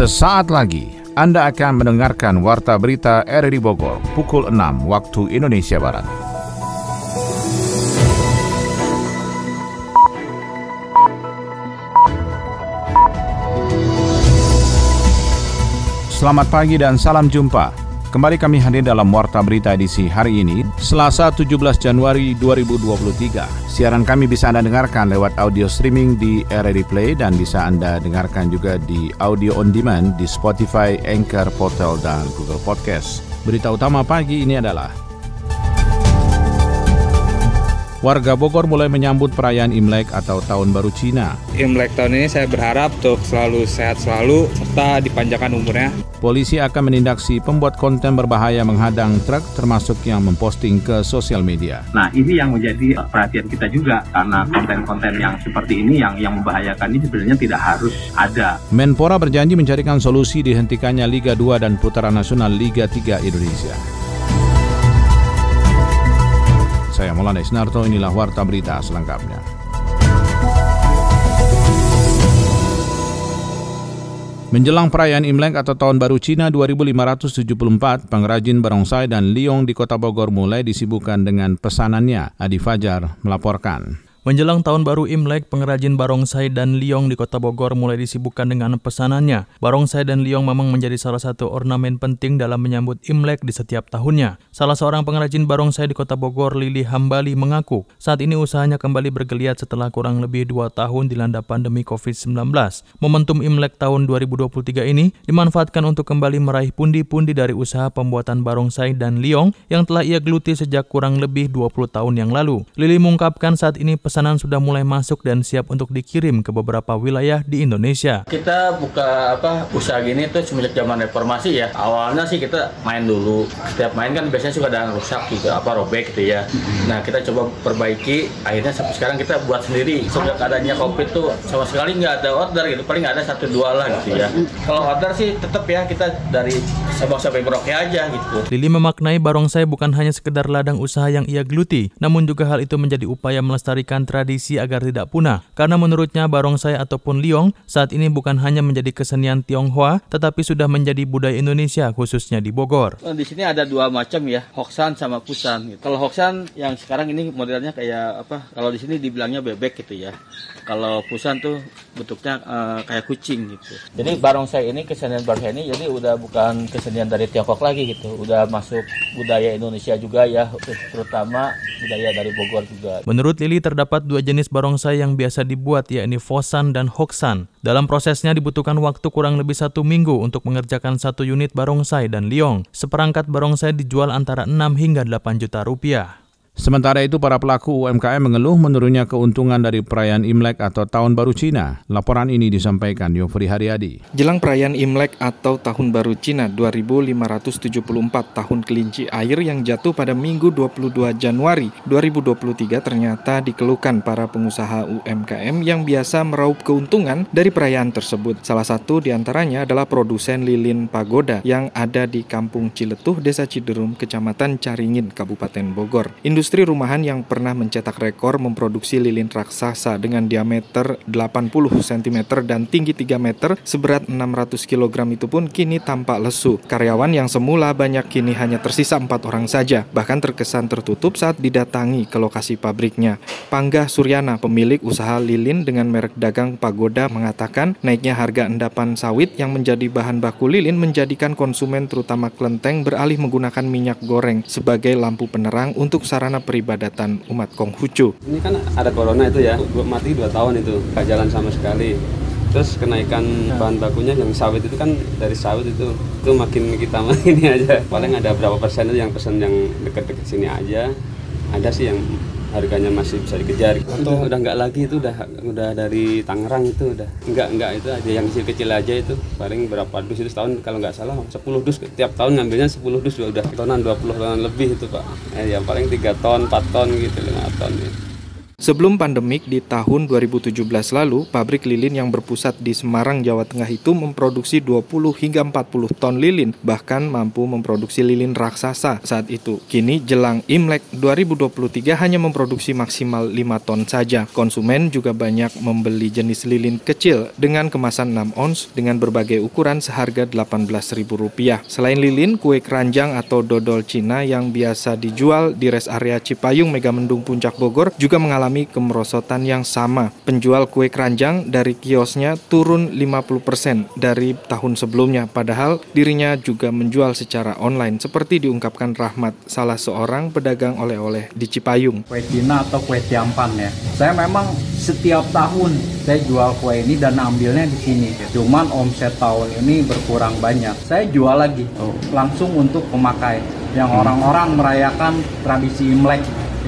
Sesaat lagi Anda akan mendengarkan Warta Berita RRI Bogor pukul 6 waktu Indonesia Barat. Selamat pagi dan salam jumpa. Kembali kami hadir dalam Warta Berita edisi hari ini, Selasa 17 Januari 2023. Siaran kami bisa Anda dengarkan lewat audio streaming di RRI Play dan bisa Anda dengarkan juga di audio on demand di Spotify, Anchor, Portal, dan Google Podcast. Berita utama pagi ini adalah Warga Bogor mulai menyambut perayaan Imlek atau Tahun Baru Cina. Imlek tahun ini saya berharap untuk selalu sehat selalu serta dipanjangkan umurnya. Polisi akan menindak si pembuat konten berbahaya menghadang truk termasuk yang memposting ke sosial media. Nah ini yang menjadi perhatian kita juga karena konten-konten yang seperti ini yang yang membahayakan ini sebenarnya tidak harus ada. Menpora berjanji mencarikan solusi dihentikannya Liga 2 dan putaran nasional Liga 3 Indonesia. Saya Maulana Isnarto, inilah Warta Berita selengkapnya. Menjelang perayaan Imlek atau Tahun Baru Cina 2574, pengrajin barongsai dan liong di kota Bogor mulai disibukkan dengan pesanannya. Adi Fajar melaporkan. Menjelang tahun baru Imlek, pengrajin barongsai dan liong di kota Bogor mulai disibukkan dengan pesanannya. Barongsai dan liong memang menjadi salah satu ornamen penting dalam menyambut Imlek di setiap tahunnya. Salah seorang pengrajin barongsai di kota Bogor, Lili Hambali, mengaku saat ini usahanya kembali bergeliat setelah kurang lebih dua tahun dilanda pandemi COVID-19. Momentum Imlek tahun 2023 ini dimanfaatkan untuk kembali meraih pundi-pundi dari usaha pembuatan barongsai dan liong yang telah ia geluti sejak kurang lebih 20 tahun yang lalu. Lili mengungkapkan saat ini pesanan sudah mulai masuk dan siap untuk dikirim ke beberapa wilayah di Indonesia. Kita buka apa usaha gini tuh semenjak zaman reformasi ya. Awalnya sih kita main dulu. Setiap main kan biasanya suka ada yang rusak juga apa robek gitu ya. Nah kita coba perbaiki. Akhirnya sampai sekarang kita buat sendiri. Sejak adanya covid tuh sama sekali nggak ada order gitu. Paling ada satu dua lah gitu ya. Kalau order sih tetap ya kita dari Sabang sampai Merauke aja gitu. Lili memaknai barongsai bukan hanya sekedar ladang usaha yang ia geluti, namun juga hal itu menjadi upaya melestarikan tradisi agar tidak punah. Karena menurutnya barongsai ataupun liong saat ini bukan hanya menjadi kesenian Tionghoa, tetapi sudah menjadi budaya Indonesia khususnya di Bogor. Di sini ada dua macam ya, Hoksan sama Pusan. Gitu. Kalau Hoksan yang sekarang ini modelnya kayak apa? Kalau di sini dibilangnya bebek gitu ya. Kalau Pusan tuh bentuknya uh, kayak kucing gitu. Jadi barongsai ini kesenian barongsai ini jadi udah bukan kesenian dari Tiongkok lagi gitu, udah masuk budaya Indonesia juga ya, terutama budaya dari Bogor juga. Menurut Lili terdapat dua jenis barongsai yang biasa dibuat yakni Fosan dan Hoksan. Dalam prosesnya dibutuhkan waktu kurang lebih satu minggu untuk mengerjakan satu unit barongsai dan liong. Seperangkat barongsai dijual antara 6 hingga 8 juta rupiah. Sementara itu, para pelaku UMKM mengeluh menurunnya keuntungan dari perayaan Imlek atau Tahun Baru Cina. Laporan ini disampaikan Yofri Haryadi. Jelang perayaan Imlek atau Tahun Baru Cina 2574 tahun kelinci air yang jatuh pada Minggu 22 Januari 2023 ternyata dikeluhkan para pengusaha UMKM yang biasa meraup keuntungan dari perayaan tersebut. Salah satu di antaranya adalah produsen lilin pagoda yang ada di Kampung Ciletuh, Desa Ciderum, Kecamatan Caringin, Kabupaten Bogor. Industri Industri rumahan yang pernah mencetak rekor memproduksi lilin raksasa dengan diameter 80 cm dan tinggi 3 meter seberat 600 kg itu pun kini tampak lesu. Karyawan yang semula banyak kini hanya tersisa empat orang saja, bahkan terkesan tertutup saat didatangi ke lokasi pabriknya. Panggah Suryana, pemilik usaha lilin dengan merek dagang Pagoda mengatakan naiknya harga endapan sawit yang menjadi bahan baku lilin menjadikan konsumen terutama kelenteng beralih menggunakan minyak goreng sebagai lampu penerang untuk sarana peribadatan umat Konghucu. Ini kan ada corona itu ya, mati dua tahun itu, gak jalan sama sekali. Terus kenaikan bahan bakunya yang sawit itu kan dari sawit itu itu makin kita ini aja. Paling ada berapa persen itu yang pesan yang deket-deket sini aja. Ada sih yang harganya masih bisa dikejar. Atau udah nggak lagi itu udah udah dari Tangerang itu udah nggak nggak itu aja yang kecil-kecil aja itu paling berapa dus itu setahun kalau nggak salah 10 dus tiap tahun ngambilnya 10 dus udah tonan 20 tonan lebih itu pak. Eh, yang paling 3 ton 4 ton gitu 5 ton. Gitu. Sebelum pandemik di tahun 2017 lalu, pabrik lilin yang berpusat di Semarang, Jawa Tengah itu memproduksi 20 hingga 40 ton lilin, bahkan mampu memproduksi lilin raksasa saat itu. Kini jelang Imlek 2023 hanya memproduksi maksimal 5 ton saja. Konsumen juga banyak membeli jenis lilin kecil dengan kemasan 6 ons dengan berbagai ukuran seharga Rp18.000. Selain lilin, kue keranjang atau dodol Cina yang biasa dijual di res area Cipayung Megamendung Puncak Bogor juga mengalami mengalami kemerosotan yang sama. Penjual kue keranjang dari kiosnya turun 50% dari tahun sebelumnya, padahal dirinya juga menjual secara online, seperti diungkapkan Rahmat, salah seorang pedagang oleh-oleh di Cipayung. Kue Cina atau kue tiampan ya. Saya memang setiap tahun saya jual kue ini dan ambilnya di sini. Cuman omset tahun ini berkurang banyak. Saya jual lagi langsung untuk pemakai yang orang-orang merayakan tradisi Imlek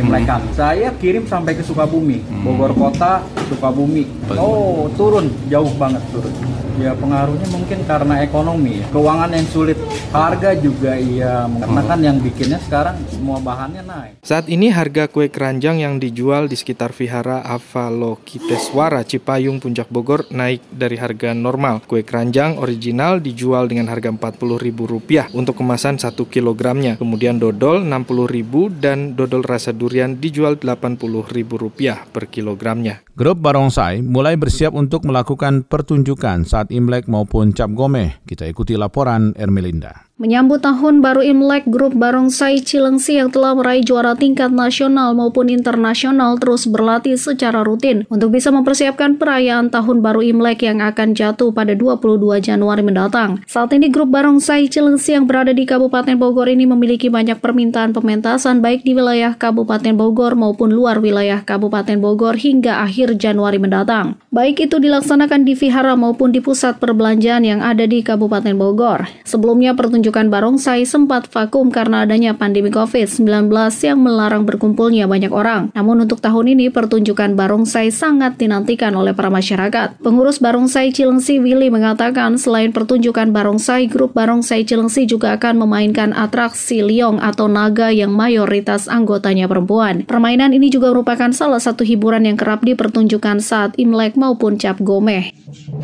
Imlekan. Hmm. Saya kirim sampai ke Sukabumi, hmm. Bogor Kota, Sukabumi. Oh, turun jauh banget turun. Ya pengaruhnya mungkin karena ekonomi, ya. keuangan yang sulit, harga juga iya, karena kan yang bikinnya sekarang semua bahannya naik. Saat ini harga kue keranjang yang dijual di sekitar Vihara Avalokiteswara Cipayung Puncak Bogor naik dari harga normal. Kue keranjang original dijual dengan harga Rp40.000 untuk kemasan 1 kilogramnya. Kemudian dodol Rp60.000 dan dodol rasa durian dijual Rp80.000 per kilogramnya. Grup Barongsai mulai bersiap untuk melakukan pertunjukan saat Imlek maupun Cap Gomeh. Kita ikuti laporan Ermelinda. Menyambut tahun baru Imlek, grup Barongsai Cilengsi yang telah meraih juara tingkat nasional maupun internasional terus berlatih secara rutin untuk bisa mempersiapkan perayaan tahun baru Imlek yang akan jatuh pada 22 Januari mendatang. Saat ini grup Barongsai Cilengsi yang berada di Kabupaten Bogor ini memiliki banyak permintaan pementasan baik di wilayah Kabupaten Bogor maupun luar wilayah Kabupaten Bogor hingga akhir Januari mendatang. Baik itu dilaksanakan di vihara maupun di pusat perbelanjaan yang ada di Kabupaten Bogor. Sebelumnya pertunjukan pertunjukan barongsai sempat vakum karena adanya pandemi COVID-19 yang melarang berkumpulnya banyak orang. Namun untuk tahun ini pertunjukan barongsai sangat dinantikan oleh para masyarakat. Pengurus barongsai Cilengsi Willy mengatakan selain pertunjukan barongsai, grup barongsai Cilengsi juga akan memainkan atraksi liong atau naga yang mayoritas anggotanya perempuan. Permainan ini juga merupakan salah satu hiburan yang kerap dipertunjukkan saat Imlek maupun Cap Gomeh.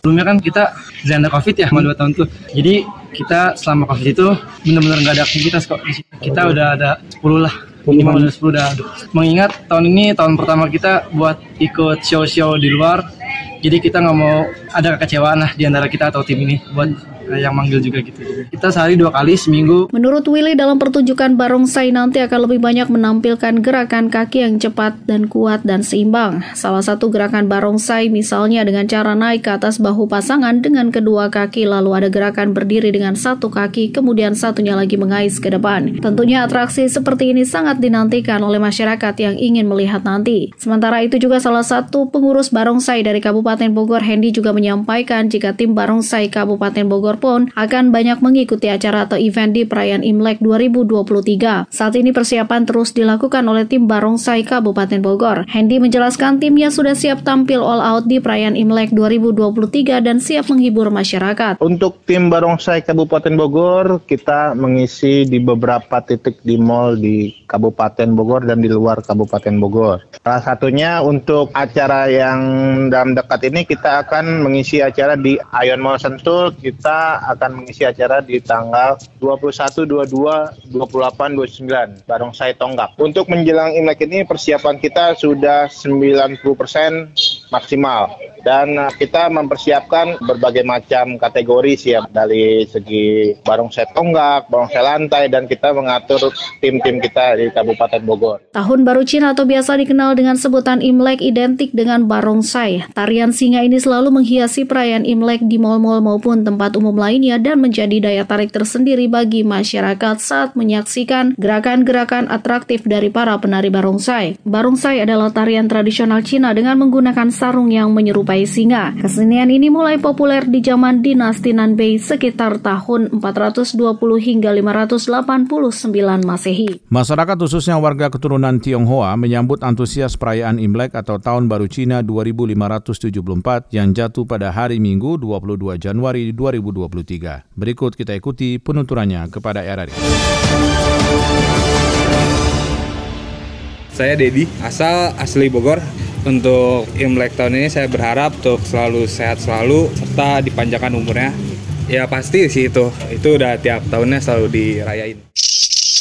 Sebelumnya kan kita zona COVID ya, selama dua tahun tuh. Jadi kita selama COVID itu benar-benar nggak ada aktivitas kok. Kita udah ada 10 lah minimal udah 10 dah. Mengingat tahun ini tahun pertama kita buat ikut show-show di luar, jadi kita nggak mau ada kekecewaan lah di antara kita atau tim ini buat yang manggil juga gitu. Kita sehari dua kali seminggu. Menurut Willy dalam pertunjukan barongsai nanti akan lebih banyak menampilkan gerakan kaki yang cepat dan kuat dan seimbang. Salah satu gerakan barongsai misalnya dengan cara naik ke atas bahu pasangan dengan kedua kaki lalu ada gerakan berdiri dengan satu kaki kemudian satunya lagi mengais ke depan. Tentunya atraksi seperti ini sangat dinantikan oleh masyarakat yang ingin melihat nanti. Sementara itu juga salah satu pengurus barongsai dari Kabupaten Bogor Hendy juga menyampaikan jika tim barongsai Kabupaten Bogor pun akan banyak mengikuti acara atau event di perayaan Imlek 2023. Saat ini persiapan terus dilakukan oleh tim Barongsai Kabupaten Bogor. Hendy menjelaskan timnya sudah siap tampil all out di perayaan Imlek 2023 dan siap menghibur masyarakat. Untuk tim Barongsai Kabupaten Bogor, kita mengisi di beberapa titik di mall di Kabupaten Bogor dan di luar Kabupaten Bogor. Salah satunya untuk acara yang dalam dekat ini kita akan mengisi acara di Ion Mall Sentul. Kita akan mengisi acara di tanggal 21, 22, 28, 29 Barongsai Tonggak. Untuk menjelang Imlek ini persiapan kita sudah 90% maksimal dan uh, kita mempersiapkan berbagai macam kategori sih ya dari segi barongsai tonggak, barongsai lantai dan kita mengatur tim-tim kita di Kabupaten Bogor. Tahun Baru Cina atau biasa dikenal dengan sebutan Imlek identik dengan barongsai. Tarian singa ini selalu menghiasi perayaan Imlek di mal-mal maupun tempat umum lainnya dan menjadi daya tarik tersendiri bagi masyarakat saat menyaksikan gerakan-gerakan atraktif dari para penari barongsai. Barongsai adalah tarian tradisional Cina dengan menggunakan sarung yang menyerupai singa. Kesenian ini mulai populer di zaman dinasti Nanbei sekitar tahun 420 hingga 589 Masehi. Masyarakat khususnya warga keturunan Tionghoa menyambut antusias perayaan Imlek atau Tahun Baru Cina 2574 yang jatuh pada hari Minggu 22 Januari 2020. 2023. Berikut kita ikuti penuturannya kepada RRI. Saya Dedi, asal asli Bogor, Untuk Imlek tahun ini saya berharap untuk selalu sehat selalu serta dipanjangkan umurnya. Ya pasti sih itu, itu udah tiap tahunnya selalu dirayain.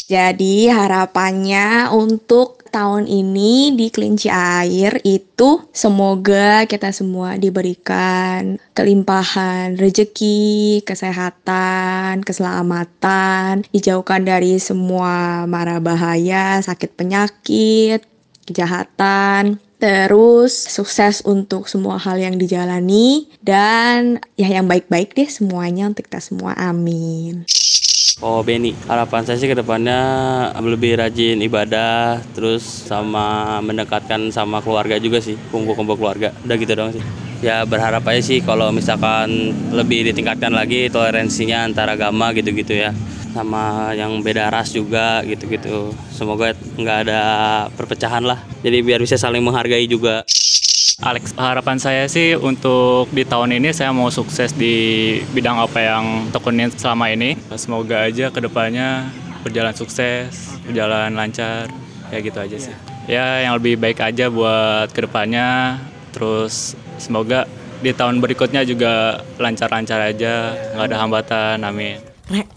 Jadi harapannya untuk tahun ini di kelinci air itu semoga kita semua diberikan kelimpahan rezeki, kesehatan, keselamatan, dijauhkan dari semua mara bahaya, sakit penyakit, kejahatan, terus sukses untuk semua hal yang dijalani dan ya yang baik-baik deh semuanya untuk kita semua amin. Oh Benny, harapan saya sih ke depannya lebih rajin ibadah, terus sama mendekatkan sama keluarga juga sih, kumpul-kumpul keluarga. Udah gitu doang sih. Ya berharap aja sih kalau misalkan lebih ditingkatkan lagi toleransinya antara agama gitu-gitu ya. Sama yang beda ras juga gitu-gitu. Semoga nggak ada perpecahan lah. Jadi biar bisa saling menghargai juga. Alex, harapan saya sih untuk di tahun ini saya mau sukses di bidang apa yang tekunin selama ini. Semoga aja ke depannya berjalan sukses, berjalan lancar, ya gitu aja sih. Ya yang lebih baik aja buat ke depannya, terus semoga di tahun berikutnya juga lancar-lancar aja, nggak ada hambatan, amin. Rek,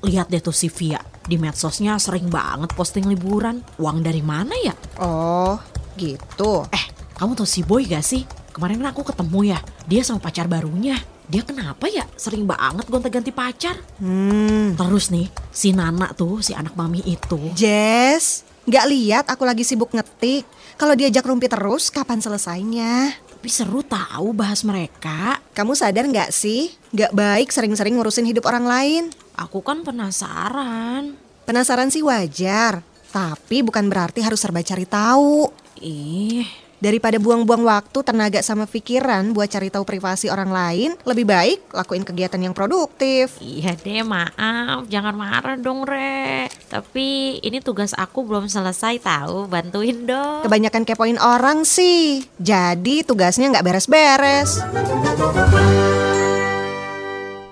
lihat deh tuh si Via, di medsosnya sering banget posting liburan. Uang dari mana ya? Oh, gitu. Eh, kamu tau si Boy gak sih? Kemarin kan aku ketemu ya, dia sama pacar barunya. Dia kenapa ya sering banget gonta-ganti pacar? Hmm. Terus nih, si Nana tuh, si anak mami itu. Jess, gak lihat aku lagi sibuk ngetik. Kalau diajak rumpi terus, kapan selesainya? Tapi seru tahu bahas mereka. Kamu sadar gak sih? Gak baik sering-sering ngurusin hidup orang lain. Aku kan penasaran. Penasaran sih wajar, tapi bukan berarti harus serba cari tahu. Ih, Daripada buang-buang waktu, tenaga sama pikiran buat cari tahu privasi orang lain, lebih baik lakuin kegiatan yang produktif. Iya deh, maaf. Jangan marah dong, Re. Tapi ini tugas aku belum selesai tahu. Bantuin dong. Kebanyakan kepoin orang sih. Jadi tugasnya nggak beres-beres.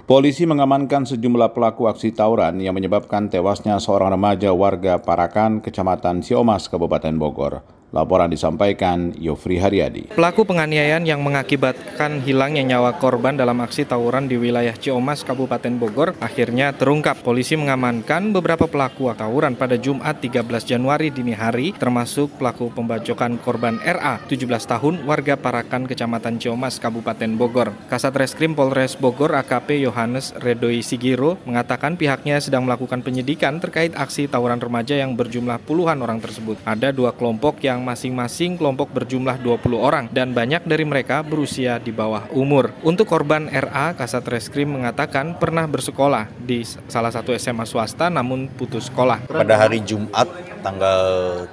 Polisi mengamankan sejumlah pelaku aksi tawuran yang menyebabkan tewasnya seorang remaja warga Parakan, Kecamatan Siomas, Kabupaten Bogor. Laporan disampaikan Yofri Haryadi. Pelaku penganiayaan yang mengakibatkan hilangnya nyawa korban dalam aksi tawuran di wilayah Ciomas, Kabupaten Bogor akhirnya terungkap. Polisi mengamankan beberapa pelaku tawuran pada Jumat 13 Januari dini hari, termasuk pelaku pembacokan korban RA, 17 tahun, warga Parakan, Kecamatan Ciomas, Kabupaten Bogor. Kasat Reskrim Polres Bogor AKP Yohanes Redoi Sigiro mengatakan pihaknya sedang melakukan penyidikan terkait aksi tawuran remaja yang berjumlah puluhan orang tersebut. Ada dua kelompok yang masing-masing kelompok berjumlah 20 orang dan banyak dari mereka berusia di bawah umur. Untuk korban RA, Kasat Reskrim mengatakan pernah bersekolah di salah satu SMA swasta namun putus sekolah. Pada hari Jumat tanggal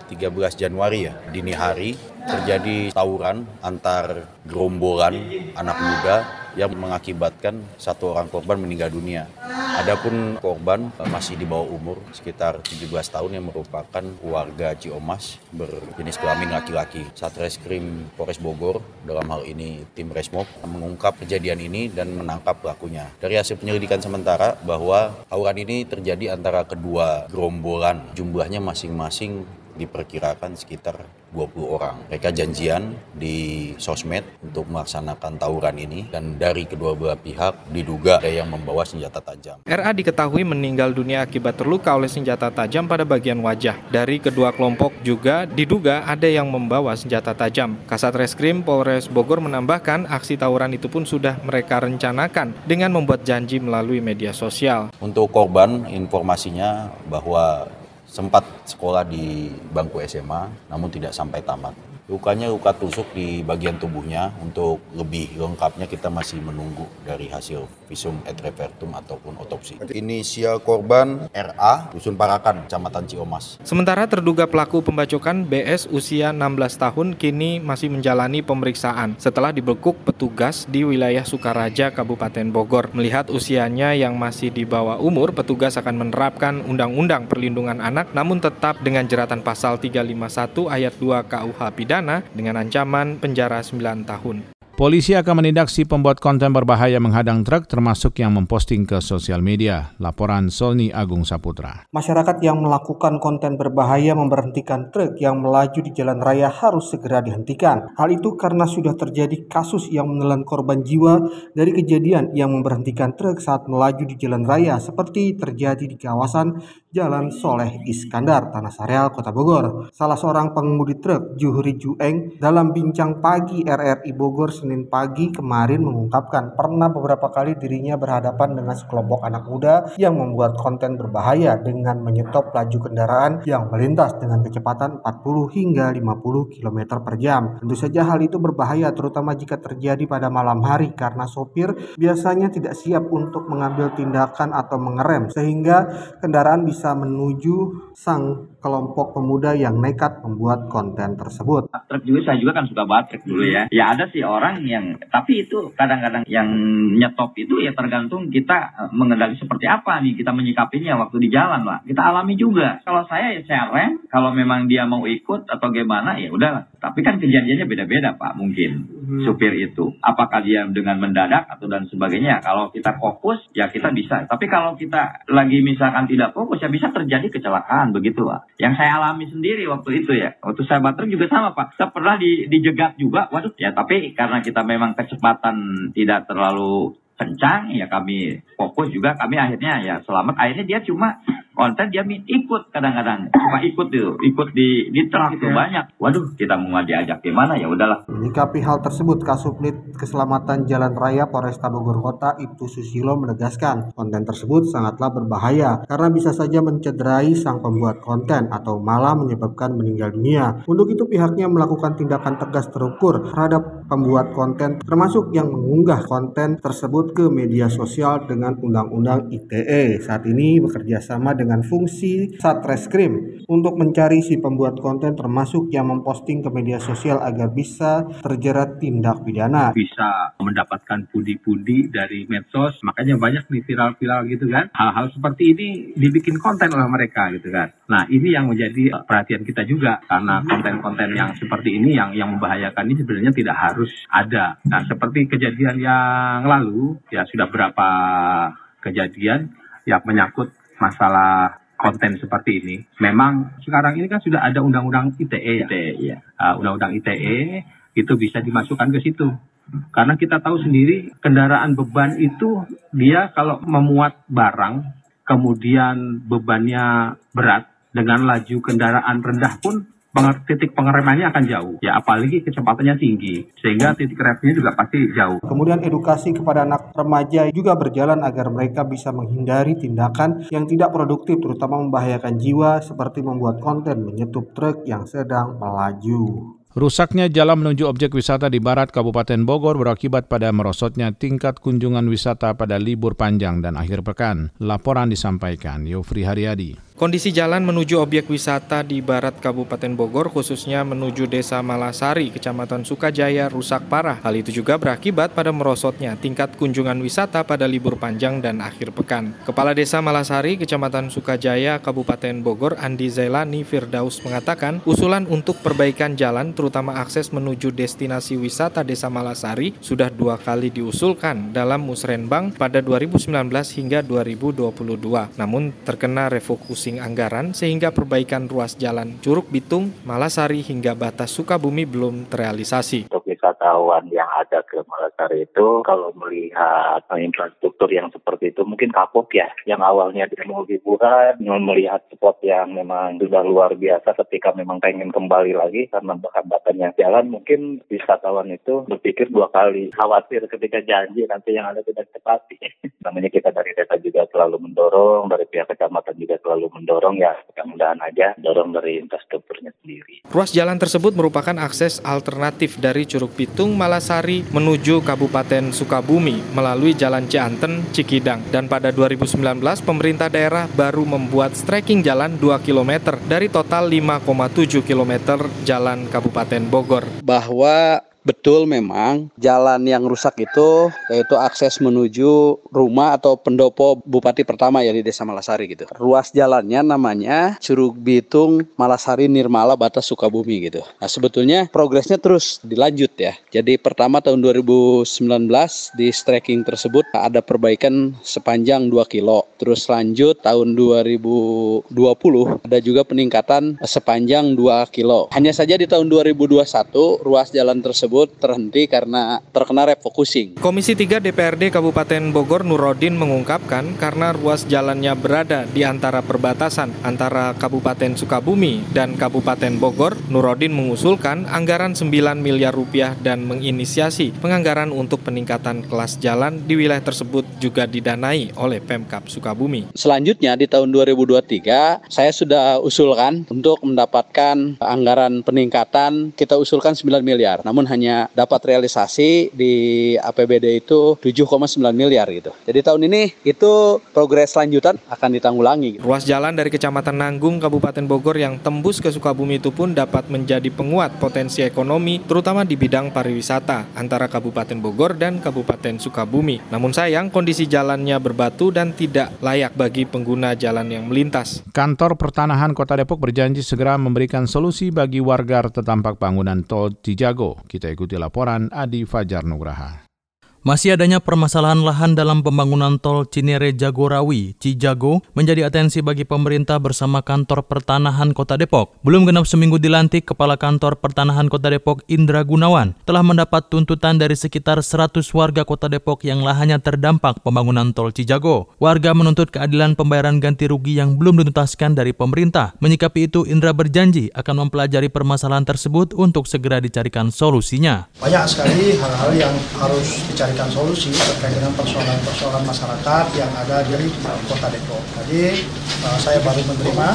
13 Januari ya, dini hari terjadi tawuran antar gerombolan anak muda yang mengakibatkan satu orang korban meninggal dunia. Adapun korban masih di bawah umur sekitar 17 tahun yang merupakan warga Ciomas berjenis kelamin laki-laki. Satreskrim Polres Bogor dalam hal ini tim Resmob mengungkap kejadian ini dan menangkap pelakunya. Dari hasil penyelidikan sementara bahwa tawuran ini terjadi antara kedua gerombolan. Jumlahnya masing-masing diperkirakan sekitar 20 orang. Mereka janjian di sosmed untuk melaksanakan tawuran ini dan dari kedua belah pihak diduga ada yang membawa senjata tajam. RA diketahui meninggal dunia akibat terluka oleh senjata tajam pada bagian wajah. Dari kedua kelompok juga diduga ada yang membawa senjata tajam. Kasat Reskrim Polres Bogor menambahkan aksi tawuran itu pun sudah mereka rencanakan dengan membuat janji melalui media sosial. Untuk korban informasinya bahwa sempat sekolah di bangku SMA namun tidak sampai tamat. Lukanya luka tusuk di bagian tubuhnya. Untuk lebih lengkapnya kita masih menunggu dari hasil visum et repertum ataupun otopsi. Inisial korban RA, Dusun Parakan, Kecamatan Ciomas. Sementara terduga pelaku pembacokan BS usia 16 tahun kini masih menjalani pemeriksaan setelah dibekuk petugas di wilayah Sukaraja, Kabupaten Bogor. Melihat usianya yang masih di bawah umur, petugas akan menerapkan Undang-Undang Perlindungan Anak namun tetap dengan jeratan pasal 351 ayat 2 KUH pidana dengan ancaman penjara 9 tahun. Polisi akan menindak si pembuat konten berbahaya menghadang truk termasuk yang memposting ke sosial media. Laporan Solni Agung Saputra. Masyarakat yang melakukan konten berbahaya memberhentikan truk yang melaju di jalan raya harus segera dihentikan. Hal itu karena sudah terjadi kasus yang menelan korban jiwa dari kejadian yang memberhentikan truk saat melaju di jalan raya seperti terjadi di kawasan Jalan Soleh Iskandar, Tanah Sareal, Kota Bogor. Salah seorang pengemudi truk, Juhri Jueng, dalam bincang pagi RRI Bogor Senin pagi kemarin mengungkapkan pernah beberapa kali dirinya berhadapan dengan sekelompok anak muda yang membuat konten berbahaya dengan menyetop laju kendaraan yang melintas dengan kecepatan 40 hingga 50 km per jam. Tentu saja hal itu berbahaya terutama jika terjadi pada malam hari karena sopir biasanya tidak siap untuk mengambil tindakan atau mengerem sehingga kendaraan bisa bisa menuju sang kelompok pemuda yang nekat membuat konten tersebut. Truk juga saya juga kan suka banget truk dulu ya. Ya ada sih orang yang tapi itu kadang-kadang yang nyetop itu ya tergantung kita eh, mengendali seperti apa nih kita menyikapinya waktu di jalan lah. Kita alami juga. Kalau saya ya saya rem, kalau memang dia mau ikut atau gimana ya udah. Tapi kan kejadiannya beda-beda Pak mungkin hmm. supir itu. Apakah dia dengan mendadak atau dan sebagainya. Kalau kita fokus ya kita bisa. Tapi kalau kita lagi misalkan tidak fokus ya bisa terjadi kecelakaan begitu Pak. Yang saya alami sendiri waktu itu ya. Waktu saya baterai juga sama Pak. Saya pernah di, dijegat juga. Waduh ya tapi karena kita memang kecepatan tidak terlalu kencang ya kami fokus juga kami akhirnya ya selamat. Akhirnya dia cuma konten dia ikut kadang-kadang. Cuma ikut tuh ikut di di truk itu ya. banyak. Waduh kita mau diajak gimana ya udahlah. Menyikapi hal tersebut Kasubnit Keselamatan Jalan Raya Polresta Bogor Kota Ibtu Susilo menegaskan konten tersebut sangatlah berbahaya karena bisa saja mencederai sang pembuat konten atau malah menyebabkan meninggal dunia. Untuk itu pihaknya melakukan tindakan tegas terukur terhadap pembuat konten termasuk yang mengunggah konten tersebut ke media sosial dengan Undang-Undang ITE saat ini bekerja sama dengan fungsi Satreskrim untuk mencari si pembuat konten termasuk yang memposting ke media sosial agar bisa terjerat tindak pidana. Bisa mendapatkan pundi-pundi dari medsos, makanya banyak nih viral-viral gitu kan. Hal-hal seperti ini dibikin konten oleh mereka gitu kan. Nah ini yang menjadi perhatian kita juga karena konten-konten yang seperti ini yang yang membahayakan ini sebenarnya tidak harus ada. Nah seperti kejadian yang lalu ya sudah berapa kejadian yang menyangkut masalah konten seperti ini. Memang sekarang ini kan sudah ada undang-undang ITE ya. ITE, ya. Uh, undang-undang ITE itu bisa dimasukkan ke situ. Karena kita tahu sendiri kendaraan beban itu dia kalau memuat barang kemudian bebannya berat dengan laju kendaraan rendah pun titik pengeremannya akan jauh. Ya apalagi kecepatannya tinggi. Sehingga titik remnya juga pasti jauh. Kemudian edukasi kepada anak remaja juga berjalan agar mereka bisa menghindari tindakan yang tidak produktif terutama membahayakan jiwa seperti membuat konten menyetup truk yang sedang melaju. Rusaknya jalan menuju objek wisata di barat Kabupaten Bogor berakibat pada merosotnya tingkat kunjungan wisata pada libur panjang dan akhir pekan. Laporan disampaikan Yofri Haryadi. Kondisi jalan menuju objek wisata di barat Kabupaten Bogor, khususnya menuju Desa Malasari, Kecamatan Sukajaya, rusak parah. Hal itu juga berakibat pada merosotnya tingkat kunjungan wisata pada libur panjang dan akhir pekan. Kepala Desa Malasari, Kecamatan Sukajaya, Kabupaten Bogor, Andi Zailani Firdaus mengatakan, usulan untuk perbaikan jalan, terutama akses menuju destinasi wisata Desa Malasari, sudah dua kali diusulkan dalam musrenbang pada 2019 hingga 2022. Namun terkena refokusi pusing anggaran sehingga perbaikan ruas jalan Curug Bitung, Malasari hingga batas Sukabumi belum terrealisasi. Wisatawan yang ada ke Malasari itu kalau melihat infrastruktur yang seperti itu mungkin kapok ya. Yang awalnya dia mau liburan, melihat spot yang memang sudah luar biasa ketika memang pengen kembali lagi karena hambatannya jalan mungkin wisatawan itu berpikir dua kali khawatir ketika janji nanti yang ada tidak tepati. Namanya kita dari desa juga selalu mendorong, dari pihak kecamatan juga selalu mendorong ya mudah-mudahan aja dorong dari infrastrukturnya sendiri. Ruas jalan tersebut merupakan akses alternatif dari Curug Pitung, Malasari menuju Kabupaten Sukabumi melalui Jalan Cianten, Cikidang. Dan pada 2019 pemerintah daerah baru membuat striking jalan 2 km dari total 5,7 km jalan Kabupaten Bogor. Bahwa Betul memang jalan yang rusak itu yaitu akses menuju rumah atau pendopo bupati pertama ya di Desa Malasari gitu. Ruas jalannya namanya Curug Bitung Malasari Nirmala Batas Sukabumi gitu. Nah sebetulnya progresnya terus dilanjut ya. Jadi pertama tahun 2019 di stretching tersebut ada perbaikan sepanjang 2 kilo. Terus lanjut tahun 2020 ada juga peningkatan sepanjang 2 kilo. Hanya saja di tahun 2021 ruas jalan tersebut terhenti karena terkena refocusing. Komisi 3 DPRD Kabupaten Bogor Nurodin mengungkapkan karena ruas jalannya berada di antara perbatasan antara Kabupaten Sukabumi dan Kabupaten Bogor, Nurodin mengusulkan anggaran 9 miliar rupiah dan menginisiasi penganggaran untuk peningkatan kelas jalan di wilayah tersebut juga didanai oleh Pemkap Sukabumi. Selanjutnya di tahun 2023 saya sudah usulkan untuk mendapatkan anggaran peningkatan kita usulkan 9 miliar namun hanya dapat realisasi di APBD itu 7,9 miliar gitu. Jadi tahun ini itu progres lanjutan akan ditanggulangi. Gitu. Ruas jalan dari Kecamatan Nanggung Kabupaten Bogor yang tembus ke Sukabumi itu pun dapat menjadi penguat potensi ekonomi terutama di bidang pariwisata antara Kabupaten Bogor dan Kabupaten Sukabumi. Namun sayang kondisi jalannya berbatu dan tidak layak bagi pengguna jalan yang melintas. Kantor Pertanahan Kota Depok berjanji segera memberikan solusi bagi warga terdampak bangunan tol Cijago. Kita ikuti laporan Adi Fajar Nugraha. Masih adanya permasalahan lahan dalam pembangunan tol Cinere Jagorawi, Cijago, menjadi atensi bagi pemerintah bersama kantor pertanahan Kota Depok. Belum genap seminggu dilantik, Kepala Kantor Pertanahan Kota Depok Indra Gunawan telah mendapat tuntutan dari sekitar 100 warga Kota Depok yang lahannya terdampak pembangunan tol Cijago. Warga menuntut keadilan pembayaran ganti rugi yang belum dituntaskan dari pemerintah. Menyikapi itu, Indra berjanji akan mempelajari permasalahan tersebut untuk segera dicarikan solusinya. Banyak sekali hal-hal yang harus dicari memberikan solusi terkait dengan persoalan-persoalan masyarakat yang ada di Kota Depok. Tadi uh, saya baru menerima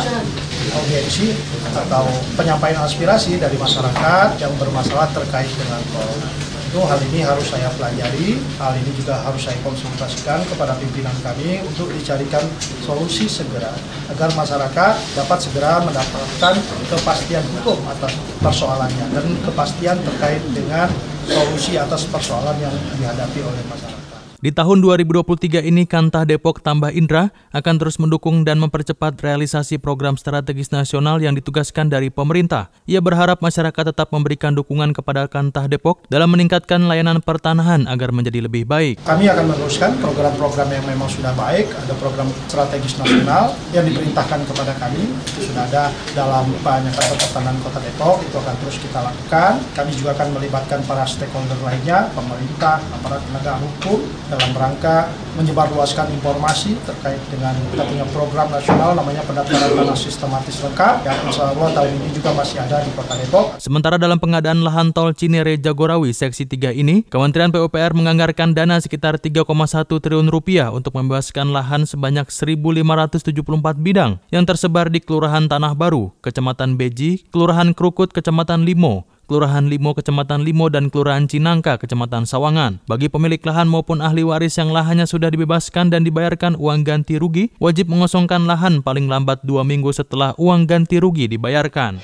audiensi atau penyampaian aspirasi dari masyarakat yang bermasalah terkait dengan tol. Itu hal ini harus saya pelajari, hal ini juga harus saya konsultasikan kepada pimpinan kami untuk dicarikan solusi segera agar masyarakat dapat segera mendapatkan kepastian hukum atas persoalannya dan kepastian terkait dengan solusi atas persoalan yang dihadapi oleh masyarakat. Di tahun 2023 ini, Kantah Depok Tambah Indra akan terus mendukung dan mempercepat realisasi program strategis nasional yang ditugaskan dari pemerintah. Ia berharap masyarakat tetap memberikan dukungan kepada Kantah Depok dalam meningkatkan layanan pertanahan agar menjadi lebih baik. Kami akan meneruskan program-program yang memang sudah baik, ada program strategis nasional yang diperintahkan kepada kami, itu sudah ada dalam banyak pertanahan Kota Depok, itu akan terus kita lakukan. Kami juga akan melibatkan para stakeholder lainnya, pemerintah, aparat penegak hukum, dalam rangka menyebarluaskan informasi terkait dengan kita punya program nasional namanya pendaftaran tanah sistematis lengkap yang insya Allah tahun ini juga masih ada di Kota Depok. Sementara dalam pengadaan lahan tol Cinere Jagorawi Seksi 3 ini, Kementerian PUPR menganggarkan dana sekitar 3,1 triliun rupiah untuk membebaskan lahan sebanyak 1.574 bidang yang tersebar di Kelurahan Tanah Baru, Kecamatan Beji, Kelurahan Krukut, Kecamatan Limo, Kelurahan Limo, Kecamatan Limo, dan Kelurahan Cinangka, Kecamatan Sawangan. Bagi pemilik lahan maupun ahli waris yang lahannya sudah dibebaskan dan dibayarkan uang ganti rugi, wajib mengosongkan lahan paling lambat dua minggu setelah uang ganti rugi dibayarkan.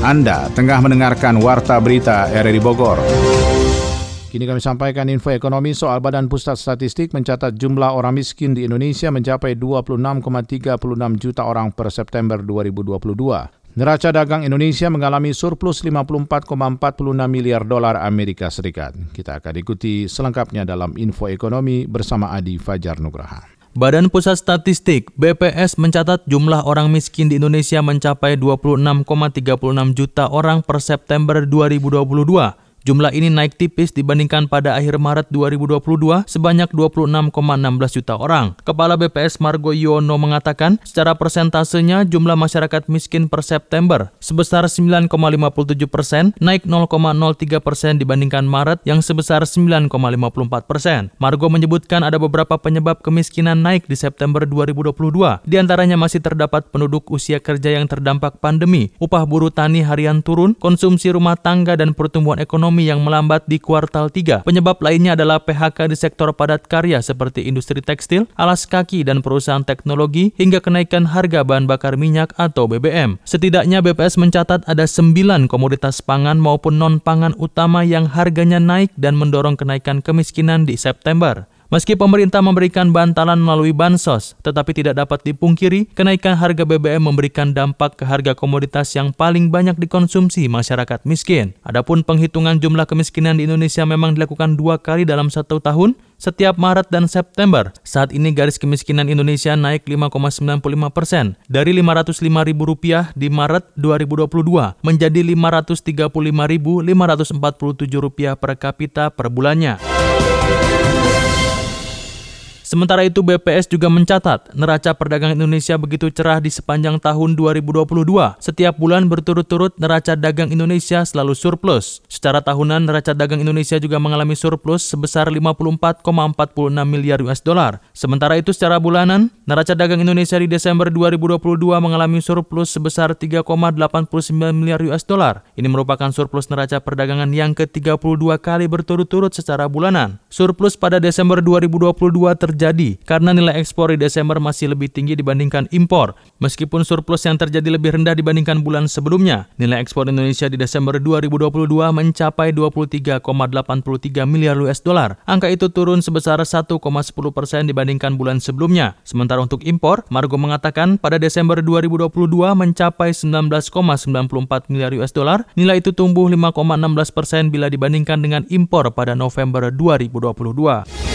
Anda tengah mendengarkan Warta Berita RRI Bogor. Kini kami sampaikan info ekonomi soal Badan Pusat Statistik mencatat jumlah orang miskin di Indonesia mencapai 26,36 juta orang per September 2022. Neraca dagang Indonesia mengalami surplus 54,46 miliar dolar Amerika Serikat. Kita akan ikuti selengkapnya dalam info ekonomi bersama Adi Fajar Nugraha. Badan Pusat Statistik BPS mencatat jumlah orang miskin di Indonesia mencapai 26,36 juta orang per September 2022 Jumlah ini naik tipis dibandingkan pada akhir Maret 2022 sebanyak 26,16 juta orang. Kepala BPS Margo Yono mengatakan secara persentasenya jumlah masyarakat miskin per September sebesar 9,57 persen, naik 0,03 persen dibandingkan Maret yang sebesar 9,54 persen. Margo menyebutkan ada beberapa penyebab kemiskinan naik di September 2022. Di antaranya masih terdapat penduduk usia kerja yang terdampak pandemi, upah buruh tani harian turun, konsumsi rumah tangga dan pertumbuhan ekonomi ekonomi yang melambat di kuartal 3. Penyebab lainnya adalah PHK di sektor padat karya seperti industri tekstil, alas kaki, dan perusahaan teknologi hingga kenaikan harga bahan bakar minyak atau BBM. Setidaknya BPS mencatat ada 9 komoditas pangan maupun non-pangan utama yang harganya naik dan mendorong kenaikan kemiskinan di September. Meski pemerintah memberikan bantalan melalui bansos, tetapi tidak dapat dipungkiri kenaikan harga BBM memberikan dampak ke harga komoditas yang paling banyak dikonsumsi masyarakat miskin. Adapun penghitungan jumlah kemiskinan di Indonesia memang dilakukan dua kali dalam satu tahun, setiap Maret dan September. Saat ini garis kemiskinan Indonesia naik 5,95 persen dari Rp505.000 di Maret 2022 menjadi Rp535.547 per kapita per bulannya. Sementara itu BPS juga mencatat neraca perdagangan Indonesia begitu cerah di sepanjang tahun 2022. Setiap bulan berturut-turut neraca dagang Indonesia selalu surplus. Secara tahunan neraca dagang Indonesia juga mengalami surplus sebesar 54,46 miliar US dollar. Sementara itu secara bulanan neraca dagang Indonesia di Desember 2022 mengalami surplus sebesar 3,89 miliar US dollar. Ini merupakan surplus neraca perdagangan yang ke-32 kali berturut-turut secara bulanan. Surplus pada Desember 2022 terjadi terjadi karena nilai ekspor di Desember masih lebih tinggi dibandingkan impor. Meskipun surplus yang terjadi lebih rendah dibandingkan bulan sebelumnya, nilai ekspor Indonesia di Desember 2022 mencapai 23,83 miliar US dollar. Angka itu turun sebesar 1,10 persen dibandingkan bulan sebelumnya. Sementara untuk impor, Margo mengatakan pada Desember 2022 mencapai 19,94 miliar US dollar. Nilai itu tumbuh 5,16 persen bila dibandingkan dengan impor pada November 2022.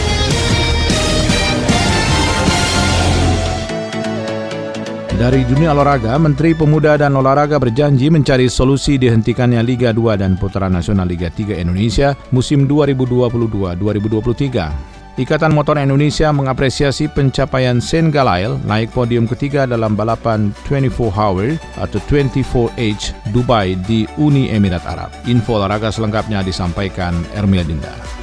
Dari dunia olahraga, Menteri Pemuda dan Olahraga berjanji mencari solusi dihentikannya Liga 2 dan Putaran Nasional Liga 3 Indonesia musim 2022-2023. Ikatan Motor Indonesia mengapresiasi pencapaian Sen Galail naik podium ketiga dalam balapan 24 Hour atau 24H Dubai di Uni Emirat Arab. Info olahraga selengkapnya disampaikan Ermil Dinda.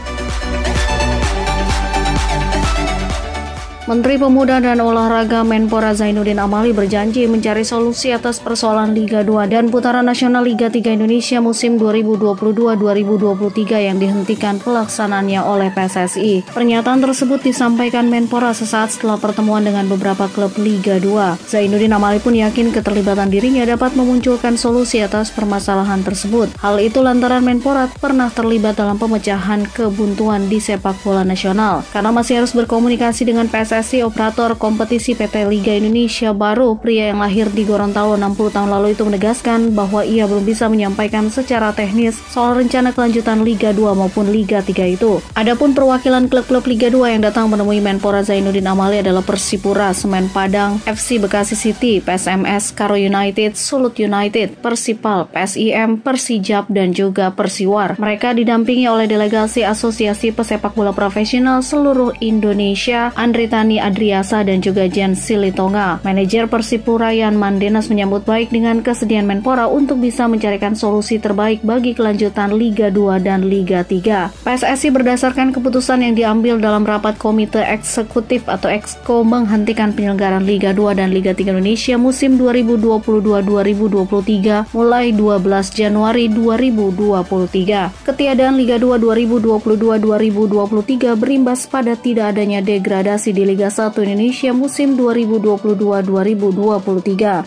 Menteri Pemuda dan Olahraga Menpora Zainuddin Amali berjanji mencari solusi atas persoalan Liga 2 dan putaran nasional Liga 3 Indonesia musim 2022-2023 yang dihentikan pelaksanaannya oleh PSSI. Pernyataan tersebut disampaikan Menpora sesaat setelah pertemuan dengan beberapa klub Liga 2. Zainuddin Amali pun yakin keterlibatan dirinya dapat memunculkan solusi atas permasalahan tersebut. Hal itu lantaran Menpora pernah terlibat dalam pemecahan kebuntuan di sepak bola nasional karena masih harus berkomunikasi dengan PSSI PSSI operator kompetisi PT Liga Indonesia baru pria yang lahir di Gorontalo 60 tahun lalu itu menegaskan bahwa ia belum bisa menyampaikan secara teknis soal rencana kelanjutan Liga 2 maupun Liga 3 itu. Adapun perwakilan klub-klub Liga 2 yang datang menemui Menpora Zainuddin Amali adalah Persipura, Semen Padang, FC Bekasi City, PSMS, Karo United, Sulut United, Persipal, PSIM, Persijap, dan juga Persiwar. Mereka didampingi oleh delegasi Asosiasi Pesepak Bola Profesional seluruh Indonesia, Andri Tani Rani Adriasa dan juga Jen Silitonga. Manajer Persipura Yan Mandenas menyambut baik dengan kesediaan Menpora untuk bisa mencarikan solusi terbaik bagi kelanjutan Liga 2 dan Liga 3. PSSI berdasarkan keputusan yang diambil dalam rapat Komite Eksekutif atau Exco menghentikan penyelenggaraan Liga 2 dan Liga 3 Indonesia musim 2022-2023 mulai 12 Januari 2023. Ketiadaan Liga 2 2022-2023 berimbas pada tidak adanya degradasi di Liga Liga 1 Indonesia musim 2022-2023.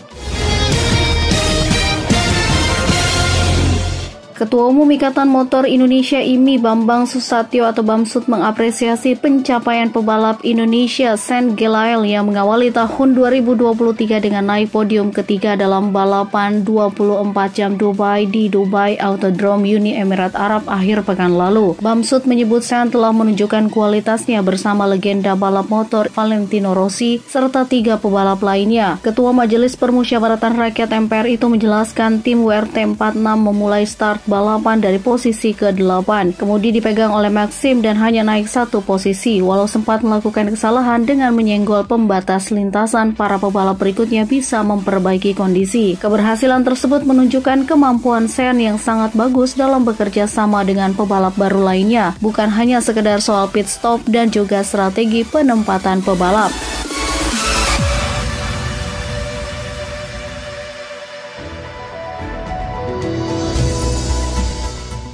Ketua Umum Ikatan Motor Indonesia IMI Bambang Susatyo atau Bamsud mengapresiasi pencapaian pebalap Indonesia Sen Gelael yang mengawali tahun 2023 dengan naik podium ketiga dalam balapan 24 jam Dubai di Dubai Autodrome Uni Emirat Arab akhir pekan lalu. Bamsud menyebut Sen telah menunjukkan kualitasnya bersama legenda balap motor Valentino Rossi serta tiga pebalap lainnya. Ketua Majelis Permusyawaratan Rakyat MPR itu menjelaskan tim WRT 46 memulai start balapan dari posisi ke-8. Kemudian dipegang oleh Maxim dan hanya naik satu posisi, walau sempat melakukan kesalahan dengan menyenggol pembatas lintasan, para pebalap berikutnya bisa memperbaiki kondisi. Keberhasilan tersebut menunjukkan kemampuan Sen yang sangat bagus dalam bekerja sama dengan pebalap baru lainnya, bukan hanya sekedar soal pit stop dan juga strategi penempatan pebalap.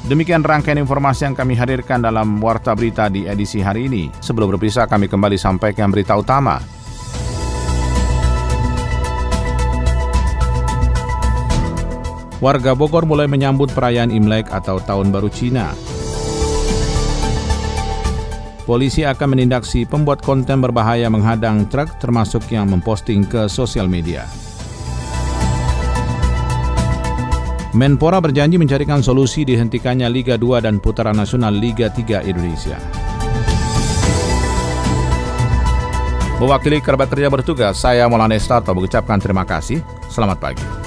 Demikian rangkaian informasi yang kami hadirkan dalam Warta Berita di edisi hari ini. Sebelum berpisah, kami kembali sampaikan berita utama. Warga Bogor mulai menyambut perayaan Imlek atau Tahun Baru Cina. Polisi akan menindaksi pembuat konten berbahaya menghadang truk termasuk yang memposting ke sosial media. Menpora berjanji mencarikan solusi dihentikannya Liga 2 dan putaran nasional Liga 3 Indonesia. Mewakili kerabat kerja bertugas, saya Maulana Estarto mengucapkan terima kasih. Selamat pagi.